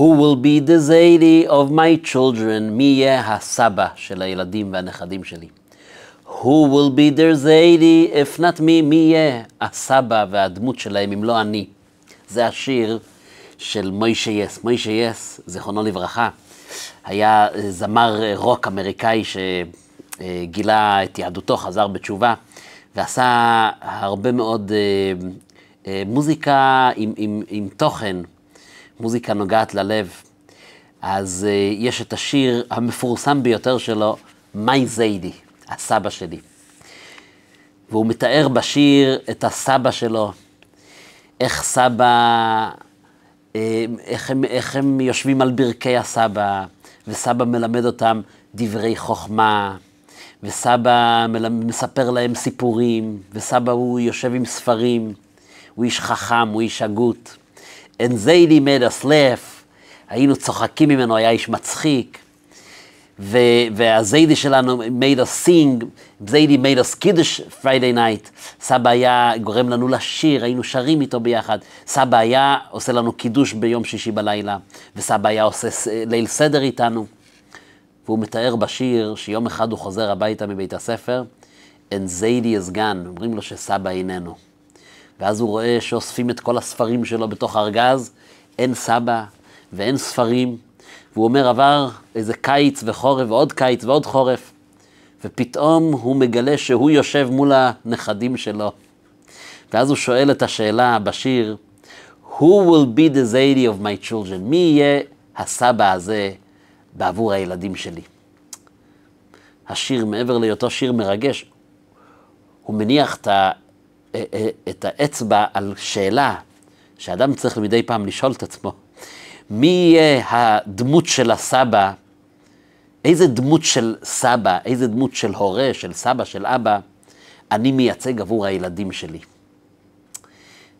Who will be the Zadie of my children? מי יהיה הסבא של הילדים והנכדים שלי? Who will be their Zadie if not me? מי יהיה הסבא והדמות שלהם אם לא אני? זה השיר של מוישה יס. מוישה יס, זיכרונו לברכה, היה זמר רוק אמריקאי שגילה את יהדותו, חזר בתשובה, ועשה הרבה מאוד אה, אה, מוזיקה עם, עם, עם תוכן, מוזיקה נוגעת ללב. אז אה, יש את השיר המפורסם ביותר שלו, מי זיידי, הסבא שלי. והוא מתאר בשיר את הסבא שלו, איך סבא, איך הם, איך הם יושבים על ברכי הסבא, וסבא מלמד אותם דברי חוכמה, וסבא מספר להם סיפורים, וסבא הוא יושב עם ספרים, הוא איש חכם, הוא איש הגות. Zaidi made us laugh, היינו צוחקים ממנו, היה איש מצחיק. והזיידי שלנו made us sing, זיידי made us קידוש Friday night. סבא היה גורם לנו לשיר, היינו שרים איתו ביחד. סבא היה עושה לנו קידוש ביום שישי בלילה, וסבא היה עושה ליל סדר איתנו. והוא מתאר בשיר שיום אחד הוא חוזר הביתה מבית הספר, and זיידי is gone, אומרים לו שסבא איננו. ואז הוא רואה שאוספים את כל הספרים שלו בתוך ארגז, אין סבא ואין ספרים, והוא אומר, עבר איזה קיץ וחורף ועוד קיץ ועוד חורף, ופתאום הוא מגלה שהוא יושב מול הנכדים שלו. ואז הוא שואל את השאלה בשיר, Who will be the Zadie of my children? מי יהיה הסבא הזה בעבור הילדים שלי? השיר, מעבר להיותו שיר מרגש, הוא מניח את, את האצבע על שאלה שאדם צריך מדי פעם לשאול את עצמו. מי יהיה הדמות של הסבא, איזה דמות של סבא, איזה דמות של הורה, של סבא, של אבא, אני מייצג עבור הילדים שלי.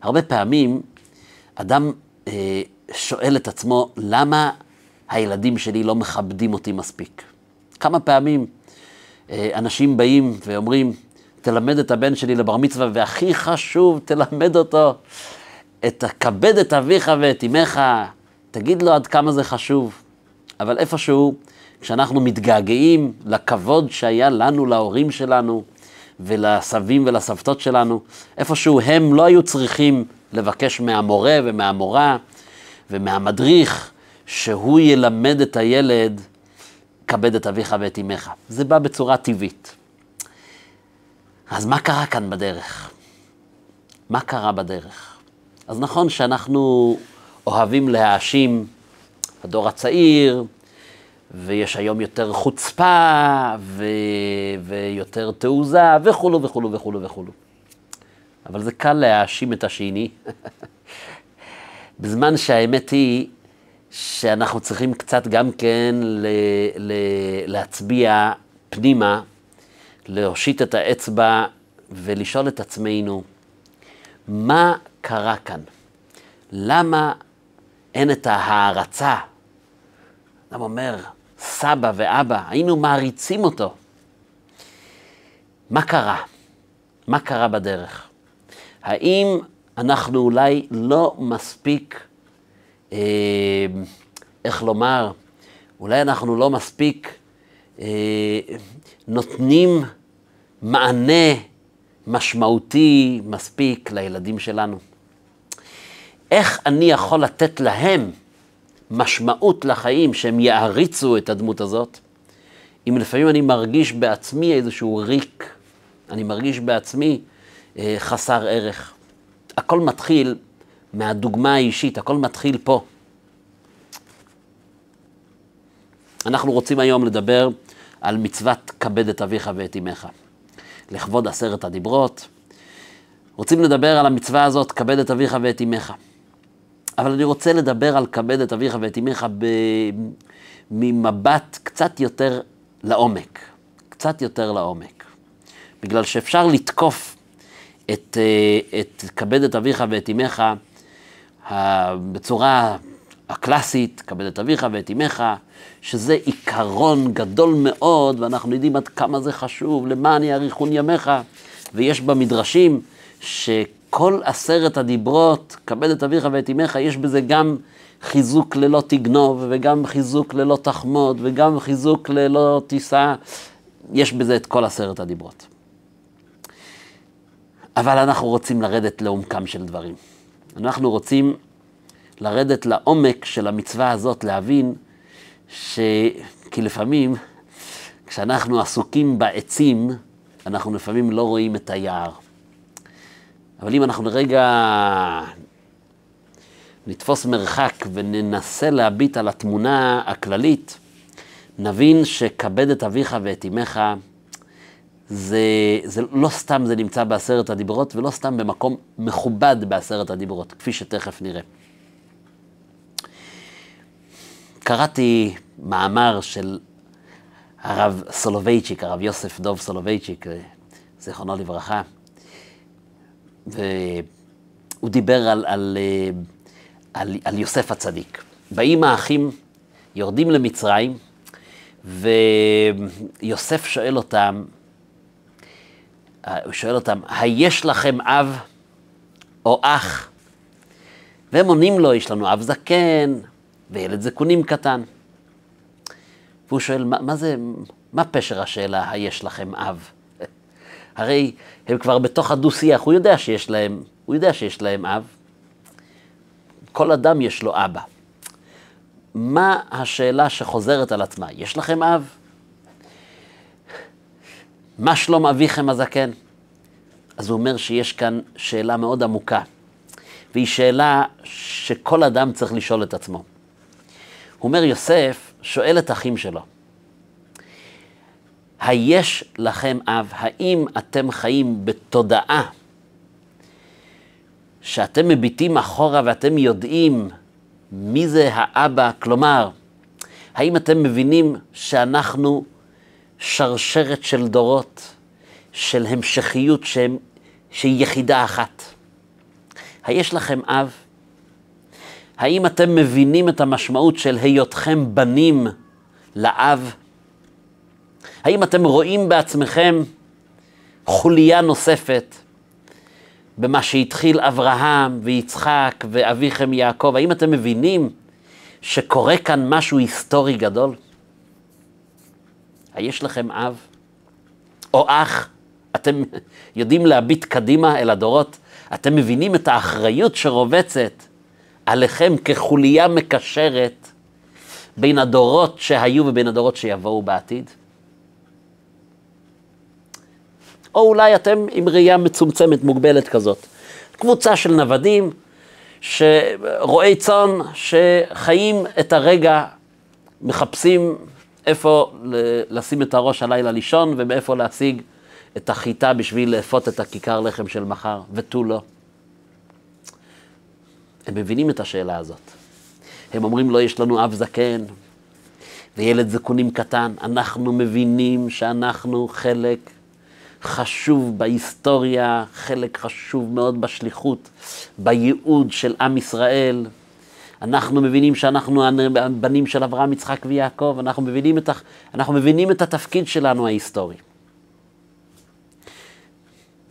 הרבה פעמים אדם אה, שואל את עצמו, למה הילדים שלי לא מכבדים אותי מספיק? כמה פעמים אה, אנשים באים ואומרים, תלמד את הבן שלי לבר מצווה, והכי חשוב, תלמד אותו, את כבד את אביך ואת אמך, תגיד לו עד כמה זה חשוב. אבל איפשהו, כשאנחנו מתגעגעים לכבוד שהיה לנו, להורים שלנו, ולסבים ולסבתות שלנו, איפשהו הם לא היו צריכים לבקש מהמורה ומהמורה ומהמדריך שהוא ילמד את הילד, כבד את אביך ואת אמך. זה בא בצורה טבעית. אז מה קרה כאן בדרך? מה קרה בדרך? אז נכון שאנחנו אוהבים להאשים הדור הצעיר, ויש היום יותר חוצפה, ו... ויותר תעוזה, וכולו וכולו וכולו וכולו. אבל זה קל להאשים את השני, בזמן שהאמת היא שאנחנו צריכים קצת גם כן ל... ל... להצביע פנימה, להושיט את האצבע ולשאול את עצמנו, מה קרה כאן? למה אין את ההערצה? אדם אומר, סבא ואבא, היינו מעריצים אותו. מה קרה? מה קרה בדרך? האם אנחנו אולי לא מספיק, אה, איך לומר, אולי אנחנו לא מספיק אה, נותנים מענה משמעותי מספיק לילדים שלנו? איך אני יכול לתת להם משמעות לחיים, שהם יעריצו את הדמות הזאת, אם לפעמים אני מרגיש בעצמי איזשהו ריק, אני מרגיש בעצמי אה, חסר ערך. הכל מתחיל מהדוגמה האישית, הכל מתחיל פה. אנחנו רוצים היום לדבר על מצוות כבד את אביך ואת אמך. לכבוד עשרת הדיברות. רוצים לדבר על המצווה הזאת, כבד את אביך ואת אמך. אבל אני רוצה לדבר על כבד את אביך ואת אמך ב... ממבט קצת יותר לעומק, קצת יותר לעומק. בגלל שאפשר לתקוף את, אה, את כבד את אביך ואת אמך בצורה הקלאסית, כבד את אביך ואת אמך, שזה עיקרון גדול מאוד, ואנחנו יודעים עד כמה זה חשוב, למען יאריכון ימיך, ויש במדרשים ש... כל עשרת הדיברות, כבד את אביך ואת אמך, יש בזה גם חיזוק ללא תגנוב, וגם חיזוק ללא תחמוד, וגם חיזוק ללא תישא. יש בזה את כל עשרת הדיברות. אבל אנחנו רוצים לרדת לעומקם של דברים. אנחנו רוצים לרדת לעומק של המצווה הזאת, להבין ש... כי לפעמים, כשאנחנו עסוקים בעצים, אנחנו לפעמים לא רואים את היער. אבל אם אנחנו לרגע נתפוס מרחק וננסה להביט על התמונה הכללית, נבין שכבד את אביך ואת אמך, זה, זה לא סתם זה נמצא בעשרת הדיברות, ולא סתם במקום מכובד בעשרת הדיברות, כפי שתכף נראה. קראתי מאמר של הרב סולובייצ'יק, הרב יוסף דוב סולובייצ'יק, זיכרונו לברכה, והוא דיבר על, על, על, על יוסף הצדיק. באים האחים, יורדים למצרים, ויוסף שואל אותם, הוא שואל אותם, היש לכם אב או אח? והם עונים לו, יש לנו אב זקן וילד זקונים קטן. והוא שואל, מה, מה זה, מה פשר השאלה, היש לכם אב? הרי הם כבר בתוך הדו-שיח, הוא יודע שיש להם, הוא יודע שיש להם אב. כל אדם יש לו אבא. מה השאלה שחוזרת על עצמה? יש לכם אב? מה שלום אביכם הזקן? אז הוא אומר שיש כאן שאלה מאוד עמוקה, והיא שאלה שכל אדם צריך לשאול את עצמו. הוא אומר, יוסף שואל את אחים שלו, היש לכם אב? האם אתם חיים בתודעה שאתם מביטים אחורה ואתם יודעים מי זה האבא? כלומר, האם אתם מבינים שאנחנו שרשרת של דורות, של המשכיות שהם, שהיא יחידה אחת? היש לכם אב? האם אתם מבינים את המשמעות של היותכם בנים לאב? האם אתם רואים בעצמכם חוליה נוספת במה שהתחיל אברהם ויצחק ואביכם יעקב? האם אתם מבינים שקורה כאן משהו היסטורי גדול? היש לכם אב או אח? אתם יודעים להביט קדימה אל הדורות? אתם מבינים את האחריות שרובצת עליכם כחוליה מקשרת בין הדורות שהיו ובין הדורות שיבואו בעתיד? או אולי אתם עם ראייה מצומצמת, מוגבלת כזאת. קבוצה של נוודים, רועי צאן, שחיים את הרגע, מחפשים איפה לשים את הראש הלילה לישון ומאיפה להשיג את החיטה בשביל לאפות את הכיכר לחם של מחר, ותו לא. הם מבינים את השאלה הזאת. הם אומרים לו, יש לנו אב זקן וילד זקונים קטן. אנחנו מבינים שאנחנו חלק חשוב בהיסטוריה, חלק חשוב מאוד בשליחות, בייעוד של עם ישראל. אנחנו מבינים שאנחנו הבנים של אברהם, יצחק ויעקב, אנחנו מבינים את, אנחנו מבינים את התפקיד שלנו ההיסטורי.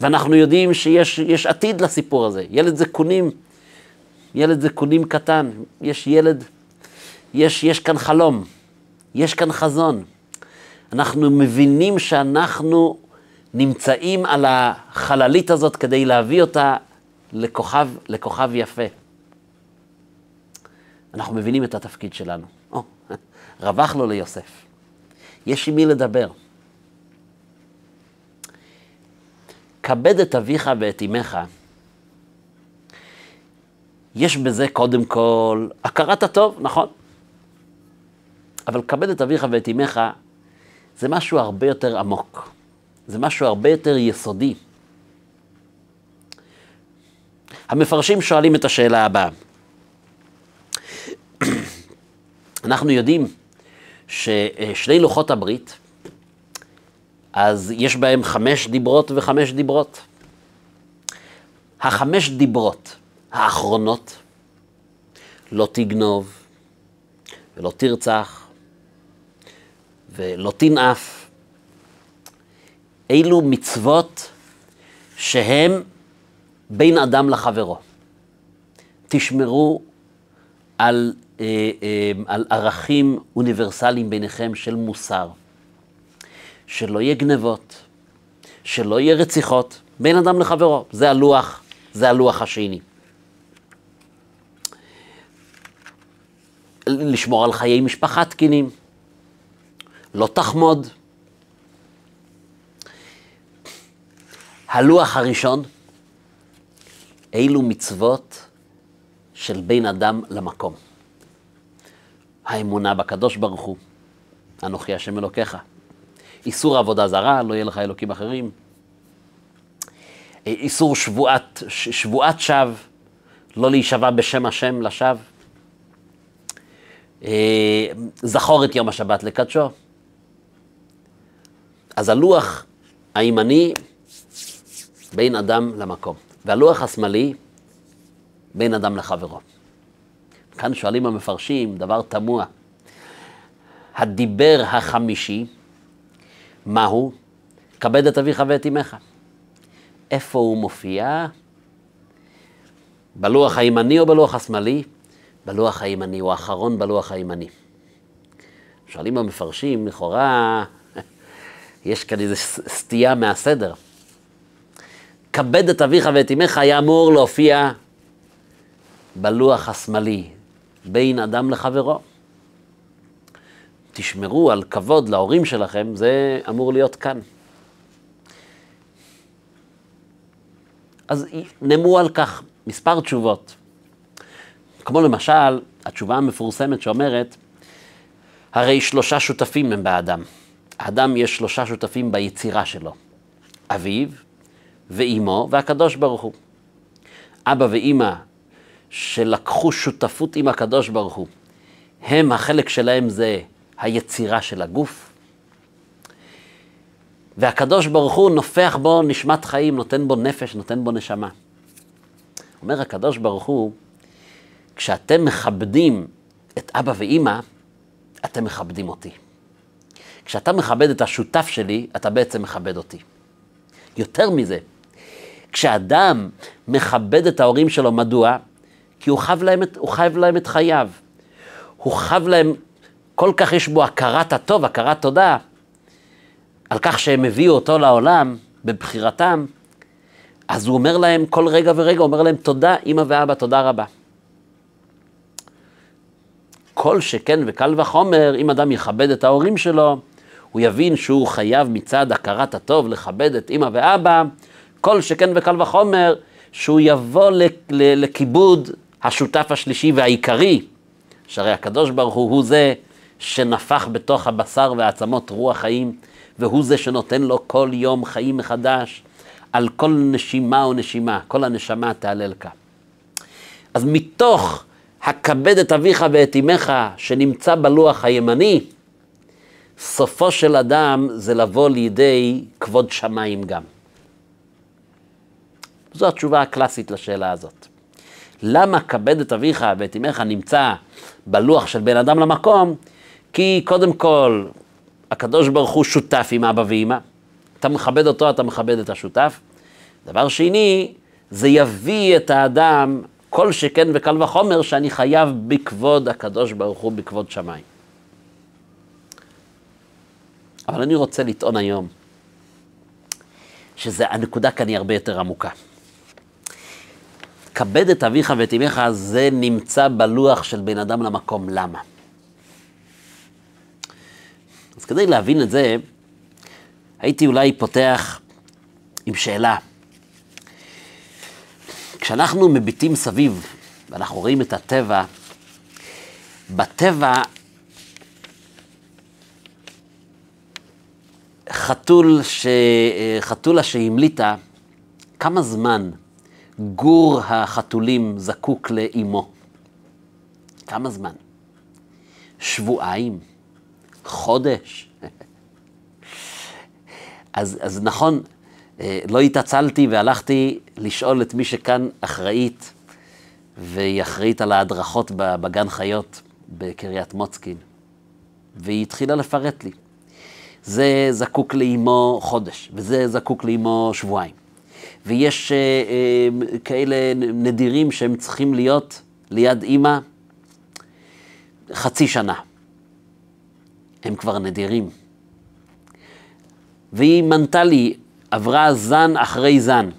ואנחנו יודעים שיש עתיד לסיפור הזה. ילד זקונים, ילד זקונים קטן, יש ילד, יש, יש כאן חלום, יש כאן חזון. אנחנו מבינים שאנחנו נמצאים על החללית הזאת כדי להביא אותה לכוכב, לכוכב יפה. אנחנו מבינים את התפקיד שלנו. או, רווח לו ליוסף. יש עם מי לדבר. כבד את אביך ואת אמך. יש בזה קודם כל הכרת הטוב, נכון. אבל כבד את אביך ואת אמך זה משהו הרבה יותר עמוק. זה משהו הרבה יותר יסודי. המפרשים שואלים את השאלה הבאה. אנחנו יודעים ששני לוחות הברית, אז יש בהם חמש דיברות וחמש דיברות. החמש דיברות האחרונות, לא תגנוב, ולא תרצח, ולא תנאף, אילו מצוות שהן בין אדם לחברו. תשמרו על, אה, אה, על ערכים אוניברסליים ביניכם של מוסר. שלא יהיה גנבות, שלא יהיה רציחות, בין אדם לחברו. זה הלוח, זה הלוח השני. לשמור על חיי משפחה תקינים, לא תחמוד. הלוח הראשון, אילו מצוות של בין אדם למקום. האמונה בקדוש ברוך הוא, אנוכי השם אלוקיך. איסור עבודה זרה, לא יהיה לך אלוקים אחרים. איסור שבועת, שבועת שווא, לא להישבע בשם השם לשווא. אה, זכור את יום השבת לקדשו. אז הלוח הימני בין אדם למקום, והלוח השמאלי בין אדם לחברו. כאן שואלים המפרשים דבר תמוה. הדיבר החמישי, מהו? כבד את אביך ואת אמך. איפה הוא מופיע? בלוח הימני או בלוח השמאלי? בלוח הימני, הוא האחרון בלוח הימני. שואלים המפרשים, לכאורה, יש כאן איזו סטייה מהסדר. כבד את אביך ואת אמך היה אמור להופיע בלוח השמאלי, בין אדם לחברו. תשמרו על כבוד להורים שלכם, זה אמור להיות כאן. אז נאמרו על כך מספר תשובות. כמו למשל, התשובה המפורסמת שאומרת, הרי שלושה שותפים הם באדם. האדם יש שלושה שותפים ביצירה שלו, אביו ואימו והקדוש ברוך הוא. אבא ואימא שלקחו שותפות עם הקדוש ברוך הוא, הם, החלק שלהם זה היצירה של הגוף, והקדוש ברוך הוא נופח בו נשמת חיים, נותן בו נפש, נותן בו נשמה. אומר הקדוש ברוך הוא, כשאתם מכבדים את אבא ואימא, אתם מכבדים אותי. כשאתה מכבד את השותף שלי, אתה בעצם מכבד אותי. יותר מזה, כשאדם מכבד את ההורים שלו, מדוע? כי הוא חייב להם את, חייב להם את חייו. הוא חייב להם, כל כך יש בו הכרת הטוב, הכרת תודה, על כך שהם הביאו אותו לעולם בבחירתם, אז הוא אומר להם, כל רגע ורגע, אומר להם, תודה, אמא ואבא, תודה רבה. כל שכן וקל וחומר, אם אדם יכבד את ההורים שלו, הוא יבין שהוא חייב מצד הכרת הטוב לכבד את אמא ואבא, כל שכן וקל וחומר, שהוא יבוא לכיבוד השותף השלישי והעיקרי, שהרי הקדוש ברוך הוא הוא זה שנפח בתוך הבשר והעצמות רוח חיים, והוא זה שנותן לו כל יום חיים מחדש, על כל נשימה או נשימה, כל הנשמה תהללך. אז מתוך הכבד את אביך ואת אמך שנמצא בלוח הימני, סופו של אדם זה לבוא לידי כבוד שמיים גם. זו התשובה הקלאסית לשאלה הזאת. למה כבד את אביך ואת אמך נמצא בלוח של בין אדם למקום? כי קודם כל, הקדוש ברוך הוא שותף עם אבא ואמא. אתה מכבד אותו, אתה מכבד את השותף. דבר שני, זה יביא את האדם כל שכן וקל וחומר שאני חייב בכבוד הקדוש ברוך הוא, בכבוד שמיים. אבל אני רוצה לטעון היום שהנקודה כאן היא הרבה יותר עמוקה. כבד את אביך ואת אמך, זה נמצא בלוח של בין אדם למקום. למה? אז כדי להבין את זה, הייתי אולי פותח עם שאלה. כשאנחנו מביטים סביב ואנחנו רואים את הטבע, בטבע חתול ש... חתולה שהמליטה, כמה זמן גור החתולים זקוק לאימו? כמה זמן? שבועיים? חודש? אז, אז נכון, לא התעצלתי והלכתי לשאול את מי שכאן אחראית, והיא אחראית על ההדרכות בגן חיות בקריית מוצקין, והיא התחילה לפרט לי. זה זקוק לאימו חודש, וזה זקוק לאימו שבועיים. ויש אה, אה, כאלה נדירים שהם צריכים להיות ליד אימא חצי שנה. הם כבר נדירים. והיא מנתה לי, עברה זן אחרי זן.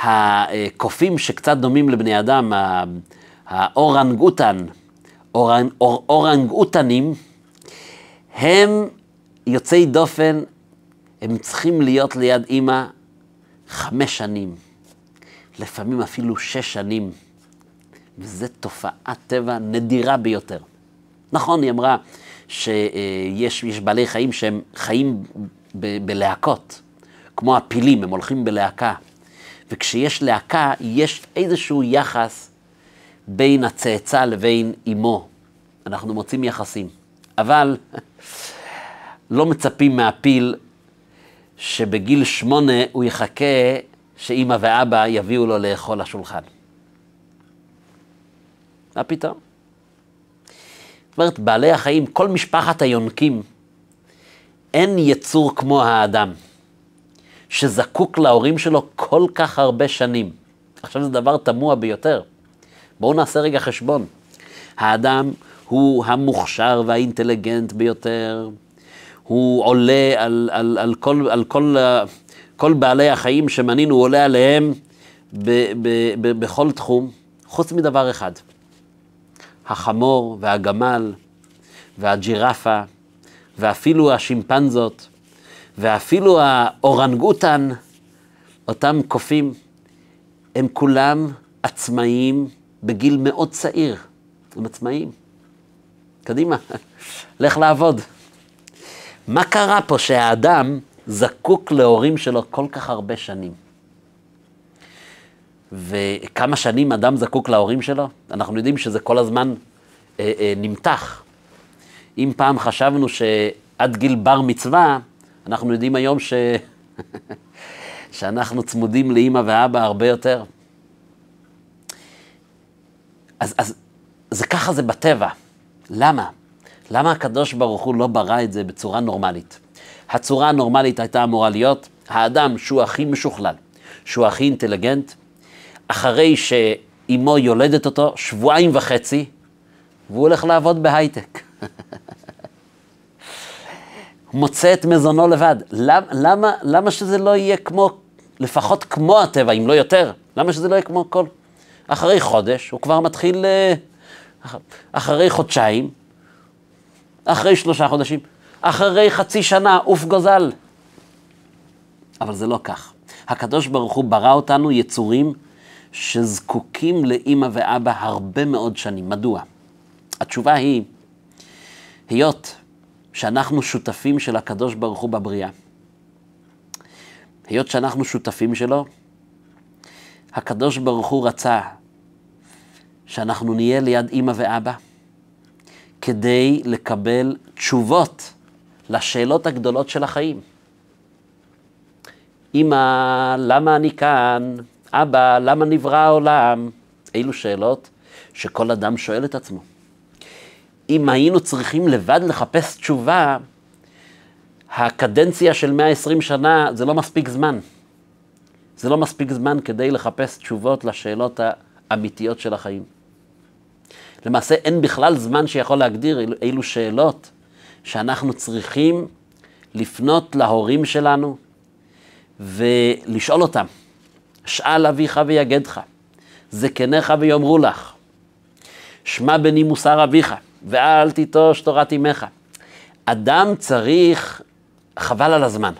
הקופים שקצת דומים לבני אדם, האורנגוטן, אורנג, אור, אורנגוטנים, הם יוצאי דופן, הם צריכים להיות ליד אימא חמש שנים, לפעמים אפילו שש שנים, וזו תופעת טבע נדירה ביותר. נכון, היא אמרה שיש בעלי חיים שהם חיים ב- בלהקות, כמו הפילים, הם הולכים בלהקה. וכשיש להקה, יש איזשהו יחס בין הצאצא לבין אימו. אנחנו מוצאים יחסים. אבל לא מצפים מהפיל שבגיל שמונה הוא יחכה שאימא ואבא יביאו לו לאכול לשולחן. מה פתאום? זאת אומרת, בעלי החיים, כל משפחת היונקים, אין יצור כמו האדם, שזקוק להורים שלו כל כך הרבה שנים. עכשיו זה דבר תמוה ביותר. בואו נעשה רגע חשבון. האדם הוא המוכשר והאינטליגנט ביותר, הוא עולה על, על, על, כל, על כל, כל בעלי החיים שמנינו, הוא עולה עליהם ב, ב, ב, בכל תחום, חוץ מדבר אחד. החמור והגמל והג'ירפה ואפילו השימפנזות ואפילו האורנגוטן, אותם קופים, הם כולם עצמאיים בגיל מאוד צעיר. הם עצמאיים. קדימה, לך לעבוד. מה קרה פה שהאדם זקוק להורים שלו כל כך הרבה שנים? וכמה שנים אדם זקוק להורים שלו? אנחנו יודעים שזה כל הזמן אה, אה, נמתח. אם פעם חשבנו שעד גיל בר מצווה, אנחנו יודעים היום ש... שאנחנו צמודים לאימא ואבא הרבה יותר. אז, אז זה ככה זה בטבע. למה? למה הקדוש ברוך הוא לא ברא את זה בצורה נורמלית? הצורה הנורמלית הייתה אמורה להיות האדם שהוא הכי משוכלל, שהוא הכי אינטליגנט, אחרי שאימו יולדת אותו שבועיים וחצי, והוא הולך לעבוד בהייטק. הוא מוצא את מזונו לבד. למה, למה, למה שזה לא יהיה כמו, לפחות כמו הטבע, אם לא יותר? למה שזה לא יהיה כמו כל... אחרי חודש, הוא כבר מתחיל... אה, אחרי חודשיים, אחרי שלושה חודשים, אחרי חצי שנה, עוף גוזל. אבל זה לא כך. הקדוש ברוך הוא ברא אותנו יצורים שזקוקים לאימא ואבא הרבה מאוד שנים. מדוע? התשובה היא, היות שאנחנו שותפים של הקדוש ברוך הוא בבריאה, היות שאנחנו שותפים שלו, הקדוש ברוך הוא רצה שאנחנו נהיה ליד אימא ואבא כדי לקבל תשובות לשאלות הגדולות של החיים. אמא, למה אני כאן? אבא, למה נברא העולם? אילו שאלות שכל אדם שואל את עצמו. אם היינו צריכים לבד לחפש תשובה, הקדנציה של 120 שנה זה לא מספיק זמן. זה לא מספיק זמן כדי לחפש תשובות לשאלות האמיתיות של החיים. למעשה אין בכלל זמן שיכול להגדיר אילו, אילו שאלות שאנחנו צריכים לפנות להורים שלנו ולשאול אותם. שאל אביך ויגדך, זקניך ויאמרו לך, שמע בני מוסר אביך, ואל תיטוש תורת אמך. אדם צריך, חבל על הזמן.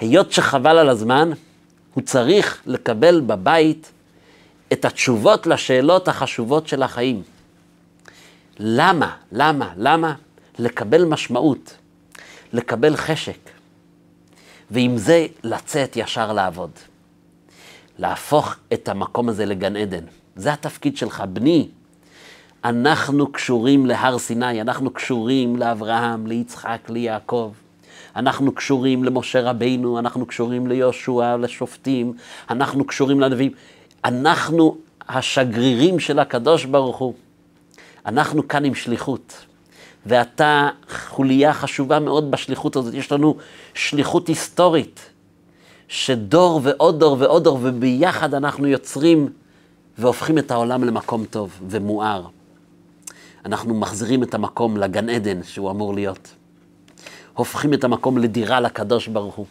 היות שחבל על הזמן, הוא צריך לקבל בבית את התשובות לשאלות החשובות של החיים. למה? למה? למה? לקבל משמעות, לקבל חשק, ועם זה לצאת ישר לעבוד. להפוך את המקום הזה לגן עדן. זה התפקיד שלך, בני. אנחנו קשורים להר סיני, אנחנו קשורים לאברהם, ליצחק, ליעקב. אנחנו קשורים למשה רבינו, אנחנו קשורים ליהושע, לשופטים, אנחנו קשורים לנביאים. אנחנו השגרירים של הקדוש ברוך הוא. אנחנו כאן עם שליחות, ואתה חוליה חשובה מאוד בשליחות הזאת. יש לנו שליחות היסטורית, שדור ועוד דור ועוד דור, וביחד אנחנו יוצרים והופכים את העולם למקום טוב ומואר. אנחנו מחזירים את המקום לגן עדן שהוא אמור להיות. הופכים את המקום לדירה לקדוש ברוך הוא.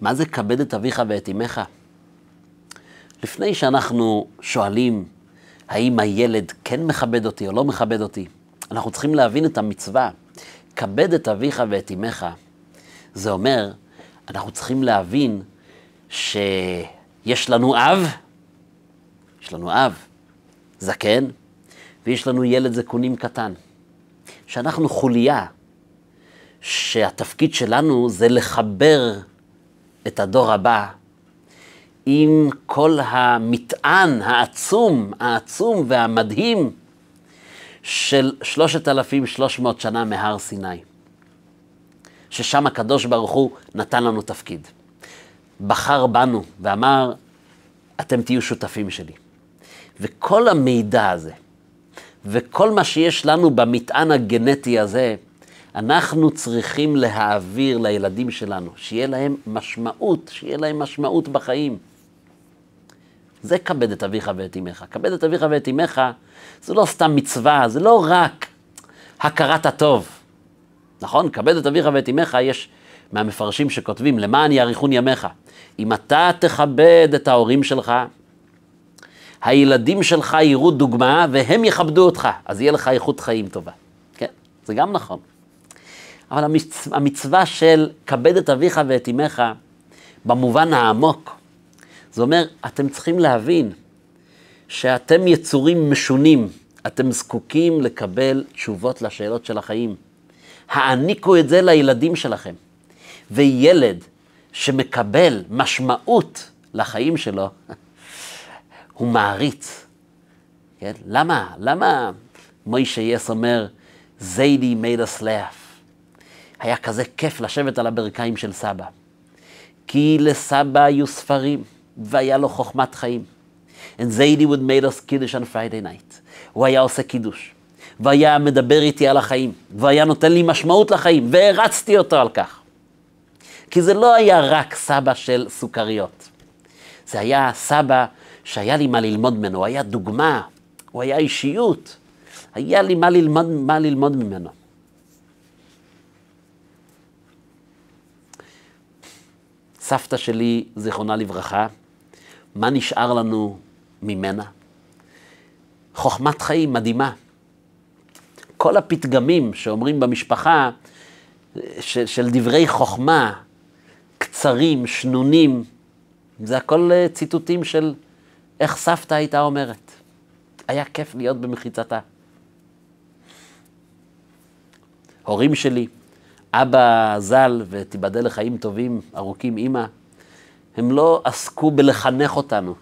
מה זה כבד את אביך ואת אמך? לפני שאנחנו שואלים האם הילד כן מכבד אותי או לא מכבד אותי, אנחנו צריכים להבין את המצווה. כבד את אביך ואת אמך. זה אומר, אנחנו צריכים להבין שיש לנו אב, יש לנו אב, זקן, ויש לנו ילד זקונים קטן. שאנחנו חוליה, שהתפקיד שלנו זה לחבר את הדור הבא עם כל המטען העצום, העצום והמדהים של 3,300 שנה מהר סיני. ששם הקדוש ברוך הוא נתן לנו תפקיד. בחר בנו ואמר, אתם תהיו שותפים שלי. וכל המידע הזה, וכל מה שיש לנו במטען הגנטי הזה, אנחנו צריכים להעביר לילדים שלנו, שיהיה להם משמעות, שיהיה להם משמעות בחיים. זה כבד את אביך ואת אמך. כבד את אביך ואת אמך, זה לא סתם מצווה, זה לא רק הכרת הטוב. נכון? כבד את אביך ואת אמך, יש מהמפרשים שכותבים, למען יאריכון ימיך. אם אתה תכבד את ההורים שלך, הילדים שלך יראו דוגמה והם יכבדו אותך, אז יהיה לך איכות חיים טובה. כן, זה גם נכון. אבל המצווה, המצווה של כבד את אביך ואת אמך, במובן העמוק, זה אומר, אתם צריכים להבין שאתם יצורים משונים, אתם זקוקים לקבל תשובות לשאלות של החיים. העניקו את זה לילדים שלכם. וילד שמקבל משמעות לחיים שלו, הוא מעריץ. כן? למה? למה מוישה יס אומר, זיידי made us laugh? היה כזה כיף לשבת על הברכיים של סבא. כי לסבא היו ספרים, והיה לו חוכמת חיים. And Zaidi would made us kiddush on Friday night. הוא היה עושה קידוש. והיה מדבר איתי על החיים, והיה נותן לי משמעות לחיים, והרצתי אותו על כך. כי זה לא היה רק סבא של סוכריות. זה היה סבא שהיה לי מה ללמוד ממנו, הוא היה דוגמה, הוא היה אישיות. היה לי מה ללמוד, מה ללמוד ממנו. סבתא שלי, זיכרונה לברכה, מה נשאר לנו ממנה? חוכמת חיים מדהימה. כל הפתגמים שאומרים במשפחה של, של דברי חוכמה, קצרים, שנונים, זה הכל אה, ציטוטים של איך סבתא הייתה אומרת. היה כיף להיות במחיצתה. הורים שלי, אבא ז"ל, ותיבדל לחיים טובים, ארוכים, אימא, הם לא עסקו בלחנך אותנו.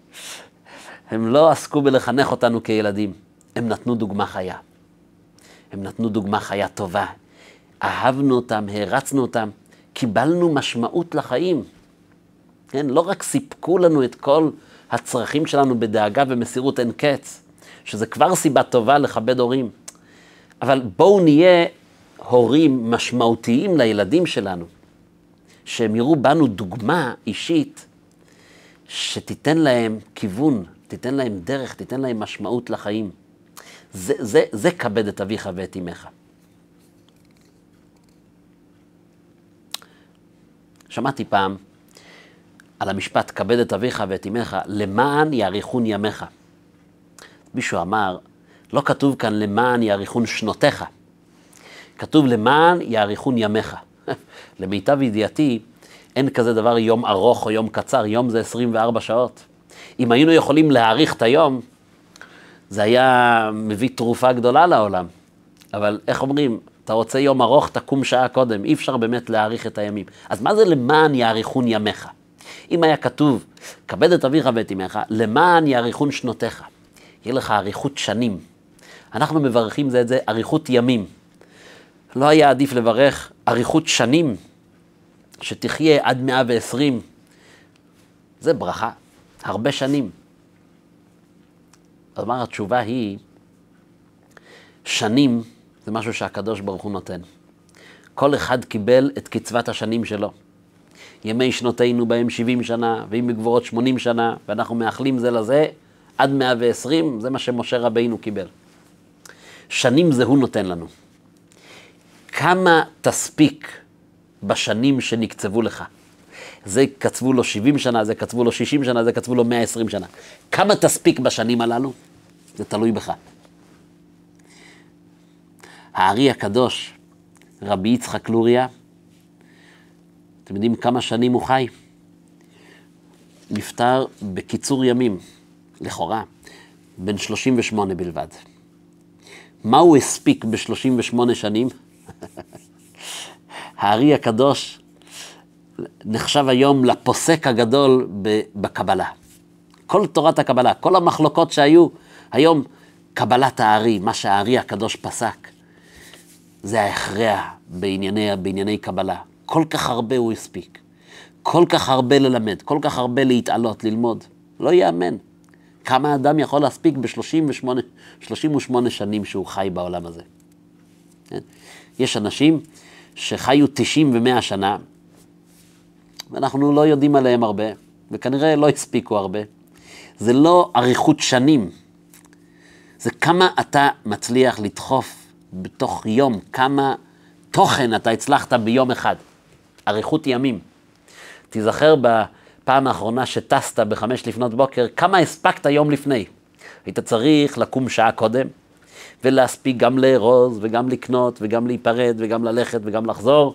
הם לא עסקו בלחנך אותנו כילדים, הם נתנו דוגמה חיה. הם נתנו דוגמה חיה טובה. אהבנו אותם, הערצנו אותם, קיבלנו משמעות לחיים. כן, לא רק סיפקו לנו את כל הצרכים שלנו בדאגה ומסירות אין קץ, שזה כבר סיבה טובה לכבד הורים, אבל בואו נהיה הורים משמעותיים לילדים שלנו, שהם יראו בנו דוגמה אישית שתיתן להם כיוון, תיתן להם דרך, תיתן להם משמעות לחיים. זה, זה, זה כבד את אביך ואת אמך. שמעתי פעם על המשפט כבד את אביך ואת אמך, למען יאריכון ימיך. מישהו אמר, לא כתוב כאן למען יאריכון שנותיך, כתוב למען יאריכון ימיך. למיטב ידיעתי, אין כזה דבר יום ארוך או יום קצר, יום זה 24 שעות. אם היינו יכולים להאריך את היום, זה היה מביא תרופה גדולה לעולם. אבל איך אומרים, אתה רוצה יום ארוך, תקום שעה קודם, אי אפשר באמת להאריך את הימים. אז מה זה למען יאריכון ימיך? אם היה כתוב, כבד את אביך ואת אמך, למען יאריכון שנותיך. יהיה לך אריכות שנים. אנחנו מברכים זה את זה אריכות ימים. לא היה עדיף לברך אריכות שנים, שתחיה עד 120. זה ברכה, הרבה שנים. אז אמר, התשובה היא, שנים זה משהו שהקדוש ברוך הוא נותן. כל אחד קיבל את קצבת השנים שלו. ימי שנותינו בהם 70 שנה, ואם בגבורות 80 שנה, ואנחנו מאחלים זה לזה, עד 120, זה מה שמשה רבינו קיבל. שנים זה הוא נותן לנו. כמה תספיק בשנים שנקצבו לך? זה קצבו לו 70 שנה, זה קצבו לו 60 שנה, זה קצבו לו 120 שנה. כמה תספיק בשנים הללו? זה תלוי בך. הארי הקדוש, רבי יצחק לוריה, אתם יודעים כמה שנים הוא חי? נפטר בקיצור ימים, לכאורה, בן 38 בלבד. מה הוא הספיק ב-38 שנים? הארי הקדוש נחשב היום לפוסק הגדול בקבלה. כל תורת הקבלה, כל המחלוקות שהיו, היום קבלת הארי, מה שהארי הקדוש פסק, זה ההכרע בענייני, בענייני קבלה. כל כך הרבה הוא הספיק. כל כך הרבה ללמד, כל כך הרבה להתעלות, ללמוד. לא ייאמן. כמה אדם יכול להספיק ב-38 שנים שהוא חי בעולם הזה. כן? יש אנשים שחיו 90 ו-100 שנה, ואנחנו לא יודעים עליהם הרבה, וכנראה לא הספיקו הרבה. זה לא אריכות שנים, זה כמה אתה מצליח לדחוף בתוך יום, כמה תוכן אתה הצלחת ביום אחד. אריכות ימים. תיזכר בפעם האחרונה שטסת בחמש לפנות בוקר, כמה הספקת יום לפני. היית צריך לקום שעה קודם, ולהספיק גם לארוז, וגם לקנות, וגם להיפרד, וגם ללכת, וגם לחזור,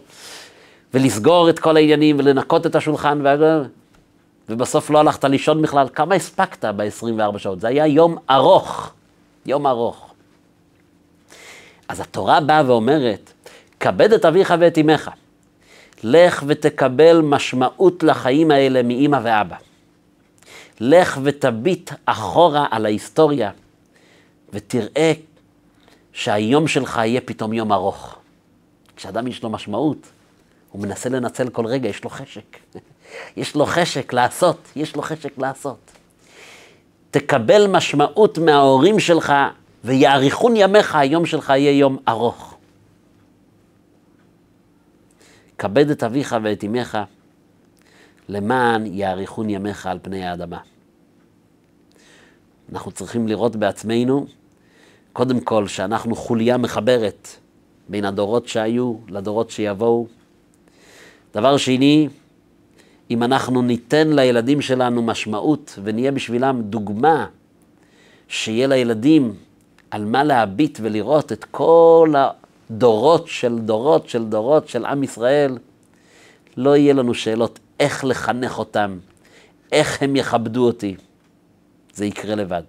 ולסגור את כל העניינים, ולנקות את השולחן, ו... ובסוף לא הלכת לישון בכלל. כמה הספקת ב-24 שעות? זה היה יום ארוך, יום ארוך. אז התורה באה ואומרת, כבד את אביך ואת אמך. לך ותקבל משמעות לחיים האלה מאימא ואבא. לך ותביט אחורה על ההיסטוריה ותראה שהיום שלך יהיה פתאום יום ארוך. כשאדם יש לו משמעות, הוא מנסה לנצל כל רגע, יש לו חשק. יש לו חשק לעשות, יש לו חשק לעשות. תקבל משמעות מההורים שלך ויאריכון ימיך, היום שלך יהיה יום ארוך. כבד את אביך ואת אמך, למען יאריכון ימיך על פני האדמה. אנחנו צריכים לראות בעצמנו, קודם כל, שאנחנו חוליה מחברת בין הדורות שהיו לדורות שיבואו. דבר שני, אם אנחנו ניתן לילדים שלנו משמעות ונהיה בשבילם דוגמה, שיהיה לילדים על מה להביט ולראות את כל דורות של דורות של דורות של עם ישראל, לא יהיה לנו שאלות איך לחנך אותם, איך הם יכבדו אותי. זה יקרה לבד.